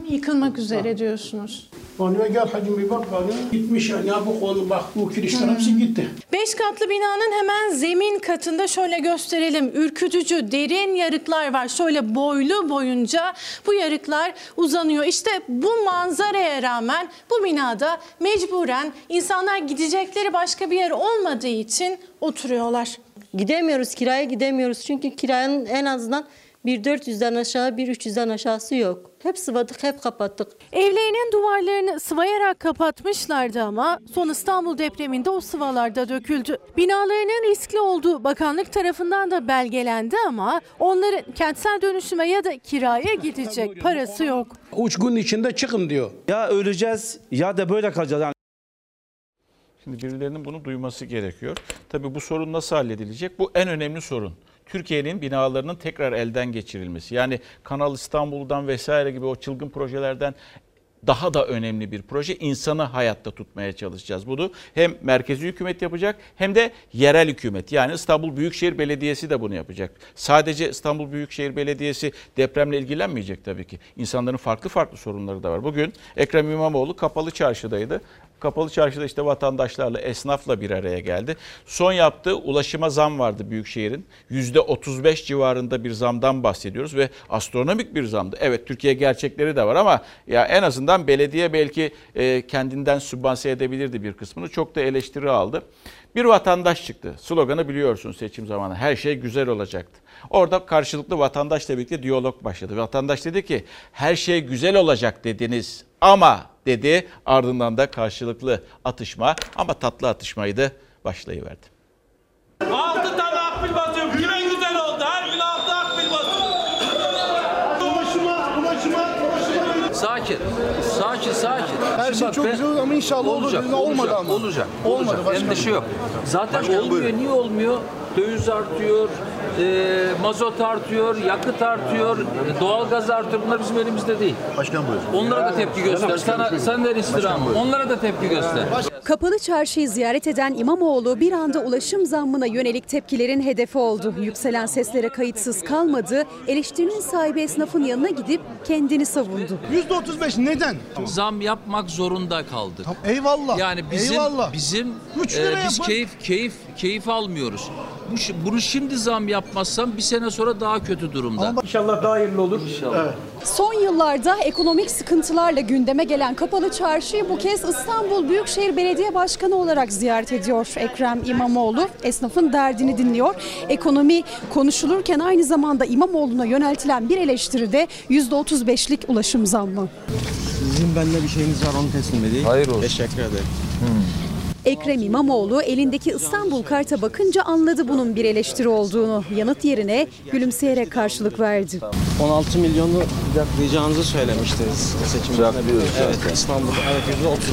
Yıkılmak üzere diyorsunuz. Onu gel hacım bir bak bana. Gitmiş yani ya bu konu bak bu kirişler hepsi gitti. Beş katlı binanın hemen zemin katında şöyle gösterelim. Ürkütücü derin yarıklar var. Şöyle boylu boyunca bu yarıklar uzanıyor. İşte bu manzaraya rağmen bu binada mecburen insanlar gidecekleri başka bir yer olmadığı için oturuyorlar. Gidemiyoruz, kiraya gidemiyoruz. Çünkü kiranın en azından bir 400'den aşağı, bir 300'den aşağısı yok. Hep sıvadık, hep kapattık. Evlerinin duvarlarını sıvayarak kapatmışlardı ama son İstanbul depreminde o sıvalarda döküldü. Binalarının riskli olduğu bakanlık tarafından da belgelendi ama onların kentsel dönüşüme ya da kiraya gidecek parası yok. Üç gün içinde çıkın diyor. Ya öleceğiz ya da böyle kalacağız. Yani Şimdi birilerinin bunu duyması gerekiyor. Tabii bu sorun nasıl halledilecek? Bu en önemli sorun. Türkiye'nin binalarının tekrar elden geçirilmesi. Yani Kanal İstanbul'dan vesaire gibi o çılgın projelerden daha da önemli bir proje. İnsanı hayatta tutmaya çalışacağız. Bunu hem merkezi hükümet yapacak hem de yerel hükümet. Yani İstanbul Büyükşehir Belediyesi de bunu yapacak. Sadece İstanbul Büyükşehir Belediyesi depremle ilgilenmeyecek tabii ki. İnsanların farklı farklı sorunları da var. Bugün Ekrem İmamoğlu kapalı çarşıdaydı. Kapalı çarşıda işte vatandaşlarla, esnafla bir araya geldi. Son yaptığı ulaşıma zam vardı Büyükşehir'in. %35 civarında bir zamdan bahsediyoruz ve astronomik bir zamdı. Evet Türkiye gerçekleri de var ama ya en azından belediye belki e, kendinden sübvanse edebilirdi bir kısmını. Çok da eleştiri aldı. Bir vatandaş çıktı. Sloganı biliyorsun seçim zamanı. Her şey güzel olacaktı. Orada karşılıklı vatandaşla birlikte diyalog başladı. Vatandaş dedi ki her şey güzel olacak dediniz ama dedi. Ardından da karşılıklı atışma ama tatlı atışmaydı başlayıverdi. 6 tane akbil basıyorum. Kime güzel oldu? Her gün 6 akbil basıyorum. Ulaşıma, ulaşıma, ulaşıma. Sakin. Sakin, bak çok güzel ama inşallah olur. olacak, Olmadı olacak, ama. Olacak. Olmadı olacak. Endişe yok. Zaten Başkanım, olmuyor. buyurun. Niye olmuyor? Döviz artıyor, e, mazot artıyor, yakıt artıyor, e, doğalgaz artıyor. Bunlar bizim elimizde değil. Başkan buyurun. Onlara da tepki göster. Sana, sen de istirham. Onlara da tepki göster. Kapalı çarşıyı ziyaret eden İmamoğlu bir anda ulaşım zammına yönelik tepkilerin hedefi oldu. Yükselen seslere kayıtsız kalmadı. Eleştirinin sahibi esnafın yanına gidip kendini savundu. %35 neden? Zam yapmak zorunda kaldık. Eyvallah. Yani bizim Eyvallah. bizim e, biz yapın. keyif keyif keyif almıyoruz. Bu, bunu şimdi zam yapmazsam bir sene sonra daha kötü durumda. İnşallah daha hayırlı olur. İnşallah. Son yıllarda ekonomik sıkıntılarla gündeme gelen Kapalı Çarşı'yı bu kez İstanbul Büyükşehir Belediye Başkanı olarak ziyaret ediyor Ekrem İmamoğlu. Esnafın derdini dinliyor. Ekonomi konuşulurken aynı zamanda İmamoğlu'na yöneltilen bir eleştiri de %35'lik ulaşım zammı. Sizin bende bir şeyiniz var onu teslim edeyim. Hayır olsun. Teşekkür ederim. Ekrem İmamoğlu elindeki İstanbul karta bakınca anladı bunun bir eleştiri olduğunu. Yanıt yerine gülümseyerek karşılık verdi. 16 milyonu yaklayacağınızı söylemiştiniz seçimden. Evet İstanbul'da evet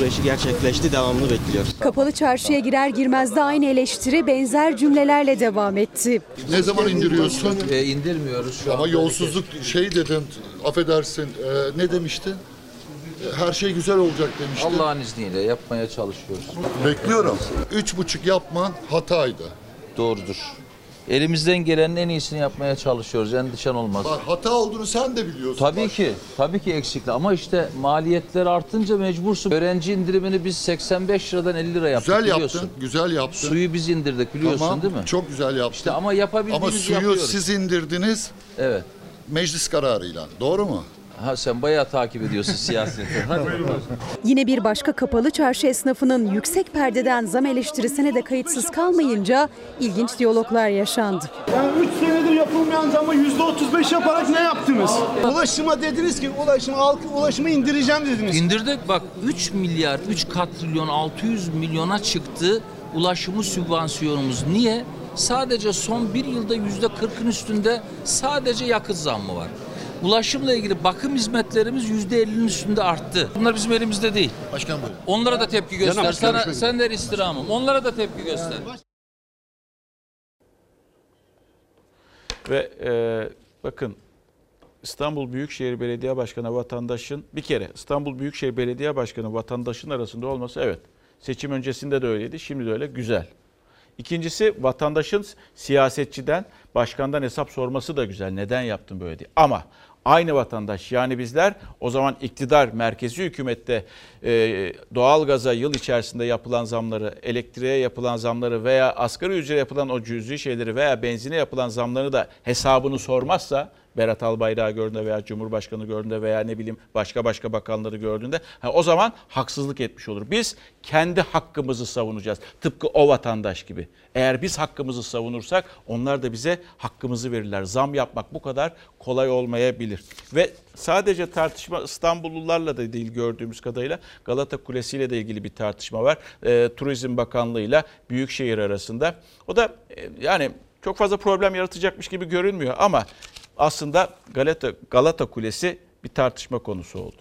%35'i gerçekleşti devamını bekliyoruz. Kapalı çarşıya girer girmez de aynı eleştiri benzer cümlelerle devam etti. Ne zaman indiriyorsun? E, indirmiyoruz şu Ama yolsuzluk şey dedin, affedersin, e, ne demiştin? Her şey güzel olacak demişti. Allah'ın izniyle yapmaya çalışıyoruz. Bekliyorum. Üç buçuk yapman hataydı. Doğrudur. Elimizden gelenin en iyisini yapmaya çalışıyoruz. Endişen olmaz. Bak hata olduğunu sen de biliyorsun. Tabii ki. Tabii ki eksikli ama işte maliyetler artınca mecbursun. Öğrenci indirimini biz 85 liradan 50 lira yaptık Güzel biliyorsun. yaptın, güzel yaptın. Suyu biz indirdik biliyorsun Tamam, değil mi? Çok güzel yaptın. İşte ama yapabildiğimizi Ama suyu yapıyoruz. siz indirdiniz. Evet. Meclis kararıyla. Doğru mu? Ha sen bayağı takip ediyorsun siyaseti. Hadi bakalım. Yine bir başka kapalı çarşı esnafının yüksek perdeden zam eleştirisine de kayıtsız kalmayınca ilginç diyaloglar yaşandı. Yani 3 senedir yapılmayan zamı %35 yaparak ne yaptınız? Ulaşıma dediniz ki ulaşım, halk ulaşımı indireceğim dediniz. İndirdik bak 3 milyar 3 katrilyon 600 milyona çıktı ulaşımı sübvansiyonumuz. Niye? Sadece son bir yılda yüzde 40'ın üstünde sadece yakıt zammı var. Ulaşımla ilgili bakım hizmetlerimiz yüzde 50'nin üstünde arttı. Bunlar bizim elimizde değil. Başkan buyurun. Onlara da tepki göster. Yanım, Sana, senden istirhamım. Onlara da tepki göster. Ve e, bakın İstanbul Büyükşehir Belediye Başkanı vatandaşın bir kere İstanbul Büyükşehir Belediye Başkanı vatandaşın arasında olması evet. Seçim öncesinde de öyleydi. Şimdi de öyle güzel. İkincisi vatandaşın siyasetçiden, başkandan hesap sorması da güzel. Neden yaptın böyle diye. Ama aynı vatandaş. Yani bizler o zaman iktidar merkezi hükümette e, doğalgaza yıl içerisinde yapılan zamları, elektriğe yapılan zamları veya asgari ücrete yapılan o cüzi şeyleri veya benzine yapılan zamları da hesabını sormazsa Berat Albayrak'ı gördüğünde veya Cumhurbaşkanı gördüğünde veya ne bileyim başka başka bakanları gördüğünde ha, o zaman haksızlık etmiş olur. Biz kendi hakkımızı savunacağız. Tıpkı o vatandaş gibi. Eğer biz hakkımızı savunursak onlar da bize hakkımızı verirler. Zam yapmak bu kadar kolay olmayabilir. Ve sadece tartışma İstanbullularla da değil gördüğümüz kadarıyla Galata Kulesi ile de ilgili bir tartışma var. E, Turizm Bakanlığı ile Büyükşehir arasında. O da e, yani çok fazla problem yaratacakmış gibi görünmüyor ama aslında Galata, Galata Kulesi bir tartışma konusu oldu.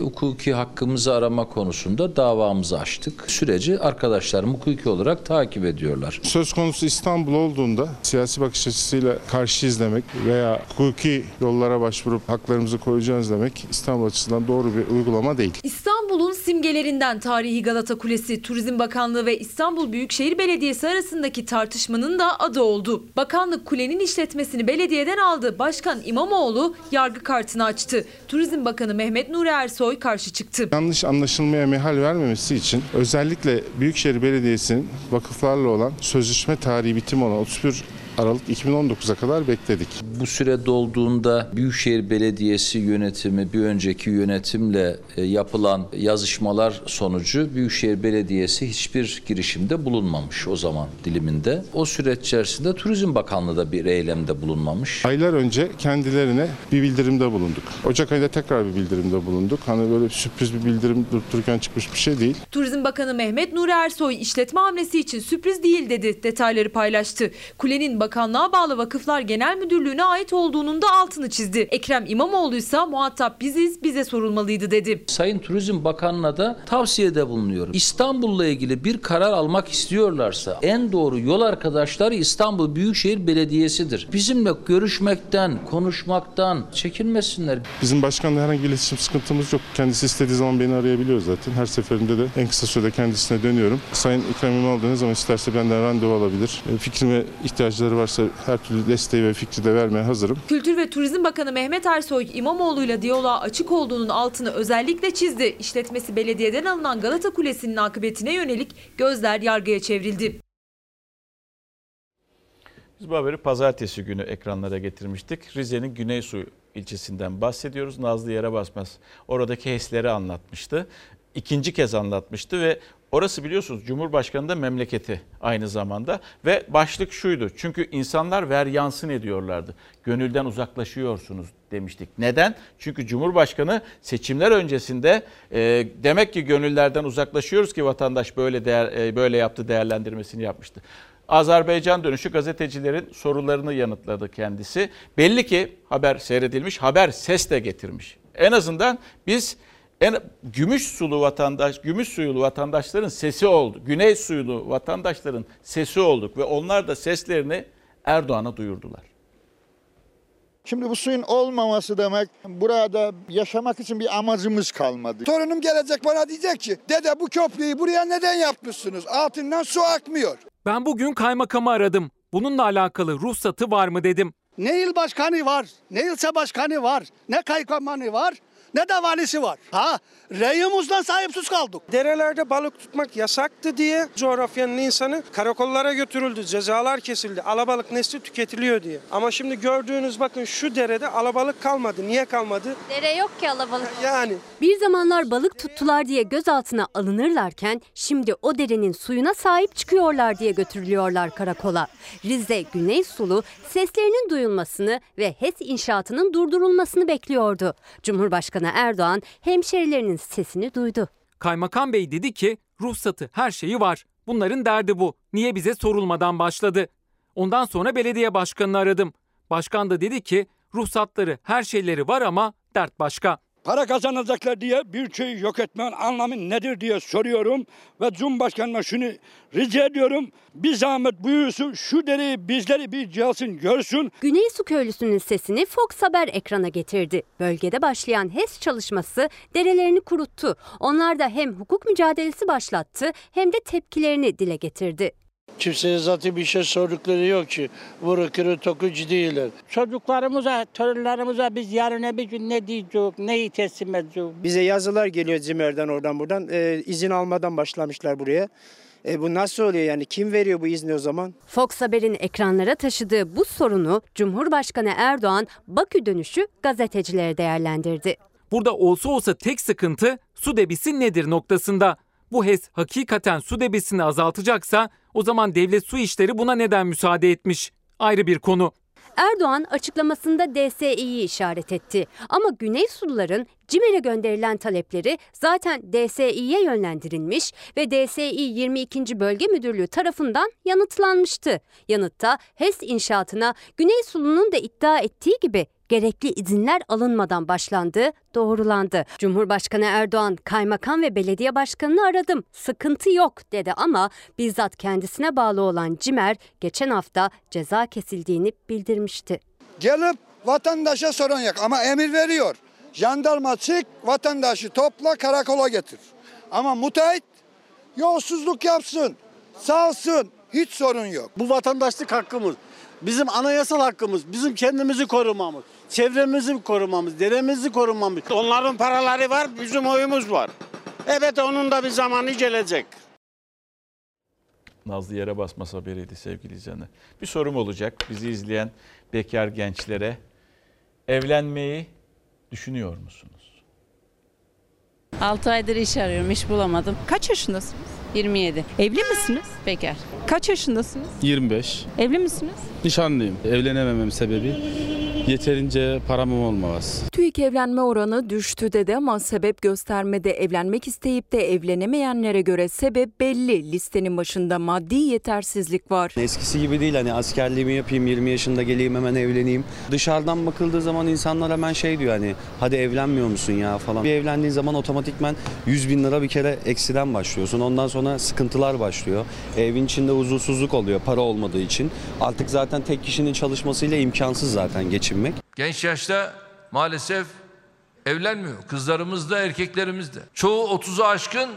Hukuki hakkımızı arama konusunda davamızı açtık. Süreci arkadaşlarım hukuki olarak takip ediyorlar. Söz konusu İstanbul olduğunda siyasi bakış açısıyla karşı izlemek veya hukuki yollara başvurup haklarımızı koruyacağız demek İstanbul açısından doğru bir uygulama değil. İstanbul'un simgelerinden tarihi Galata Kulesi, Turizm Bakanlığı ve İstanbul Büyükşehir Belediyesi arasındaki tartışmanın da adı oldu. Bakanlık kulenin işletmesini belediyeden aldı. Başkan İmamoğlu yargı kartını açtı. Turizm Bakanı Mehmet Nuri Ersoy karşı çıktı. Yanlış anlaşılmaya mehal vermemesi için özellikle Büyükşehir Belediyesi'nin vakıflarla olan sözleşme tarihi bitim olan 31 Aralık 2019'a kadar bekledik. Bu süre dolduğunda Büyükşehir Belediyesi yönetimi bir önceki yönetimle yapılan yazışmalar sonucu Büyükşehir Belediyesi hiçbir girişimde bulunmamış o zaman diliminde. O süreç içerisinde Turizm Bakanlığı da bir eylemde bulunmamış. Aylar önce kendilerine bir bildirimde bulunduk. Ocak ayında tekrar bir bildirimde bulunduk. Hani böyle sürpriz bir bildirim durup dururken çıkmış bir şey değil. Turizm Bakanı Mehmet Nuri Ersoy işletme hamlesi için sürpriz değil dedi. Detayları paylaştı. Kulenin bakanlığa bağlı Vakıflar Genel Müdürlüğü'ne ait olduğunun da altını çizdi. Ekrem İmamoğlu ise muhatap biziz, bize sorulmalıydı dedi. Sayın Turizm Bakanı'na da tavsiyede bulunuyorum. İstanbul'la ilgili bir karar almak istiyorlarsa en doğru yol arkadaşları İstanbul Büyükşehir Belediyesi'dir. Bizimle görüşmekten, konuşmaktan çekinmesinler. Bizim başkanla herhangi bir iletişim sıkıntımız yok. Kendisi istediği zaman beni arayabiliyor zaten. Her seferinde de en kısa sürede kendisine dönüyorum. Sayın Ekrem İmamoğlu ne zaman isterse benden randevu alabilir. E, Fikrime ihtiyacları varsa her türlü desteği ve fikri de vermeye hazırım. Kültür ve Turizm Bakanı Mehmet Ersoy İmamoğlu'yla diyaloğa açık olduğunun altını özellikle çizdi. İşletmesi belediyeden alınan Galata Kulesi'nin akıbetine yönelik gözler yargıya çevrildi. Biz bu haberi pazartesi günü ekranlara getirmiştik. Rize'nin Güneysu ilçesinden bahsediyoruz. Nazlı yere basmaz. Oradaki HES'leri anlatmıştı. İkinci kez anlatmıştı ve orası biliyorsunuz Cumhurbaşkanı da memleketi aynı zamanda. Ve başlık şuydu. Çünkü insanlar ver yansın ediyorlardı. Gönülden uzaklaşıyorsunuz demiştik. Neden? Çünkü Cumhurbaşkanı seçimler öncesinde e, demek ki gönüllerden uzaklaşıyoruz ki vatandaş böyle değer, e, böyle yaptı değerlendirmesini yapmıştı. Azerbaycan dönüşü gazetecilerin sorularını yanıtladı kendisi. Belli ki haber seyredilmiş, haber ses de getirmiş. En azından biz en gümüş sulu vatandaş, gümüş suyulu vatandaşların sesi oldu. Güney suyulu vatandaşların sesi olduk ve onlar da seslerini Erdoğan'a duyurdular. Şimdi bu suyun olmaması demek burada yaşamak için bir amacımız kalmadı. Torunum gelecek bana diyecek ki dede bu köprüyü buraya neden yapmışsınız? Altından su akmıyor. Ben bugün kaymakamı aradım. Bununla alakalı ruhsatı var mı dedim. Ne il başkanı var, ne ilçe başkanı var, ne kaymakamı var, ne de valisi var. Ha, reyimizden sahipsiz kaldık. Derelerde balık tutmak yasaktı diye coğrafyanın insanı karakollara götürüldü, cezalar kesildi. Alabalık nesli tüketiliyor diye. Ama şimdi gördüğünüz bakın şu derede alabalık kalmadı. Niye kalmadı? Dere yok ki alabalık. Yani. Bir zamanlar balık tuttular diye gözaltına alınırlarken şimdi o derenin suyuna sahip çıkıyorlar diye götürülüyorlar karakola. Rize Güney Sulu seslerinin duyulmasını ve HES inşaatının durdurulmasını bekliyordu. Cumhurbaşkanı Erdoğan hemşerilerinin sesini duydu. Kaymakam Bey dedi ki ruhsatı her şeyi var. Bunların derdi bu. Niye bize sorulmadan başladı? Ondan sonra belediye başkanını aradım. Başkan da dedi ki ruhsatları her şeyleri var ama dert başka. Para kazanacaklar diye bir şeyi yok etmenin anlamı nedir diye soruyorum. Ve Cumhurbaşkanı'na şunu rica ediyorum. Bir zahmet buyursun şu dereyi bizleri bir cihazın görsün. Güney Su Köylüsü'nün sesini Fox Haber ekrana getirdi. Bölgede başlayan HES çalışması derelerini kuruttu. Onlar da hem hukuk mücadelesi başlattı hem de tepkilerini dile getirdi. Kimseye zaten bir şey sordukları yok ki. Vuru kırı tokucu değiller. Çocuklarımıza, torunlarımıza biz yarın bir gün ne diyeceğiz, neyi teslim edeceğiz? Bize yazılar geliyor Cimer'den oradan buradan. Ee, izin almadan başlamışlar buraya. E, bu nasıl oluyor yani? Kim veriyor bu izni o zaman? Fox Haber'in ekranlara taşıdığı bu sorunu Cumhurbaşkanı Erdoğan Bakü dönüşü gazetecilere değerlendirdi. Burada olsa olsa tek sıkıntı su debisi nedir noktasında. Bu HES hakikaten su debisini azaltacaksa o zaman devlet su işleri buna neden müsaade etmiş? Ayrı bir konu. Erdoğan açıklamasında DSİ'yi işaret etti. Ama Güney Suluların CİMER'e gönderilen talepleri zaten DSİ'ye yönlendirilmiş ve DSİ 22. Bölge Müdürlüğü tarafından yanıtlanmıştı. Yanıtta HES inşaatına Güney Sulu'nun da iddia ettiği gibi gerekli izinler alınmadan başlandığı doğrulandı. Cumhurbaşkanı Erdoğan kaymakam ve belediye başkanını aradım. Sıkıntı yok dedi ama bizzat kendisine bağlı olan CİMER geçen hafta ceza kesildiğini bildirmişti. Gelip vatandaşa sorun yok ama emir veriyor. Jandarma çık vatandaşı topla karakola getir. Ama müteahhit yolsuzluk yapsın, salsın hiç sorun yok. Bu vatandaşlık hakkımız. Bizim anayasal hakkımız, bizim kendimizi korumamız, çevremizi korumamız, deremizi korumamız. Onların paraları var, bizim oyumuz var. Evet onun da bir zamanı gelecek. Nazlı yere basmaz haberiydi sevgili izleyenler. Bir sorum olacak bizi izleyen bekar gençlere. Evlenmeyi düşünüyor musunuz? 6 aydır iş arıyorum, iş bulamadım. Kaç yaşındasınız? 27. Evli misiniz? Bekar. Kaç yaşındasınız? 25. Evli misiniz? Nişanlıyım. Evlenememem sebebi yeterince paramın olmaması. TÜİK evlenme oranı düştü dedi ama sebep göstermede evlenmek isteyip de evlenemeyenlere göre sebep belli. Listenin başında maddi yetersizlik var. Eskisi gibi değil hani askerliğimi yapayım 20 yaşında geleyim hemen evleneyim. Dışarıdan bakıldığı zaman insanlar hemen şey diyor hani hadi evlenmiyor musun ya falan. Bir evlendiğin zaman otomatikman 100 bin lira bir kere eksiden başlıyorsun. Ondan sonra sıkıntılar başlıyor. Evin içinde huzursuzluk oluyor para olmadığı için. Artık zaten tek kişinin çalışmasıyla imkansız zaten geçinmek. Genç yaşta maalesef evlenmiyor. Kızlarımız da erkeklerimiz de. Çoğu 30'u aşkın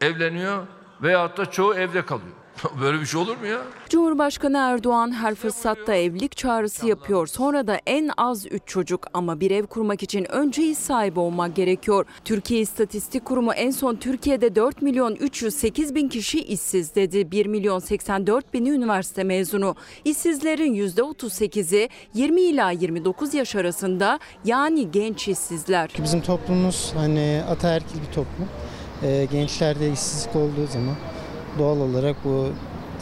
evleniyor veyahut da çoğu evde kalıyor. Böyle bir şey olur mu ya? Cumhurbaşkanı Erdoğan her fırsatta evlilik çağrısı yapıyor. Sonra da en az 3 çocuk ama bir ev kurmak için önce iş sahibi olmak gerekiyor. Türkiye İstatistik Kurumu en son Türkiye'de 4 milyon 308 bin kişi işsiz dedi. 1 milyon 84 bini üniversite mezunu. İşsizlerin %38'i 20 ila 29 yaş arasında yani genç işsizler. Bizim toplumumuz hani ataerkil bir toplum. Ee, gençlerde işsizlik olduğu zaman doğal olarak bu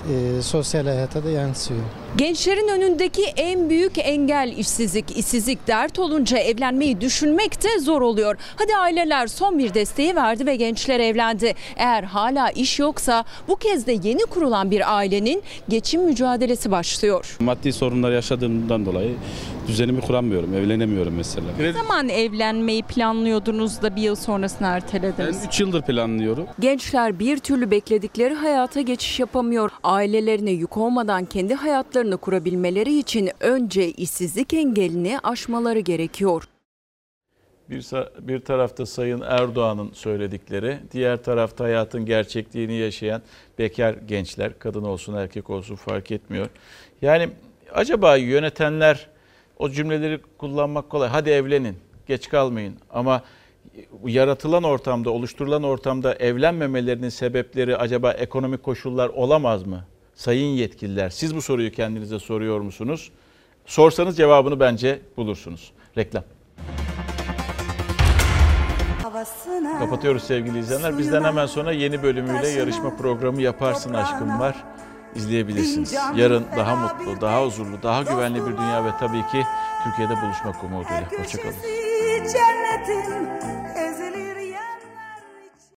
e, sosyal hayata da yansıyor. Gençlerin önündeki en büyük engel işsizlik. İşsizlik dert olunca evlenmeyi düşünmek de zor oluyor. Hadi aileler son bir desteği verdi ve gençler evlendi. Eğer hala iş yoksa bu kez de yeni kurulan bir ailenin geçim mücadelesi başlıyor. Maddi sorunlar yaşadığımdan dolayı düzenimi kuramıyorum, evlenemiyorum mesela. Ne zaman evlenmeyi planlıyordunuz da bir yıl sonrasını ertelediniz? Ben 3 yıldır planlıyorum. Gençler bir türlü bekledikleri hayata geçiş yapamıyor. Ailelerine yük olmadan kendi hayatları hayatlarını kurabilmeleri için önce işsizlik engelini aşmaları gerekiyor. Bir, bir tarafta Sayın Erdoğan'ın söyledikleri, diğer tarafta hayatın gerçekliğini yaşayan bekar gençler, kadın olsun erkek olsun fark etmiyor. Yani acaba yönetenler o cümleleri kullanmak kolay. Hadi evlenin, geç kalmayın ama yaratılan ortamda, oluşturulan ortamda evlenmemelerinin sebepleri acaba ekonomik koşullar olamaz mı? Sayın yetkililer, siz bu soruyu kendinize soruyor musunuz? Sorsanız cevabını bence bulursunuz. Reklam. Kapatıyoruz sevgili izleyenler. Bizden hemen sonra yeni bölümüyle yarışma programı Yaparsın Aşkım var. İzleyebilirsiniz. Yarın daha mutlu, daha huzurlu, daha güvenli bir dünya ve tabii ki Türkiye'de buluşmak umuduyla. Hoşçakalın cennetin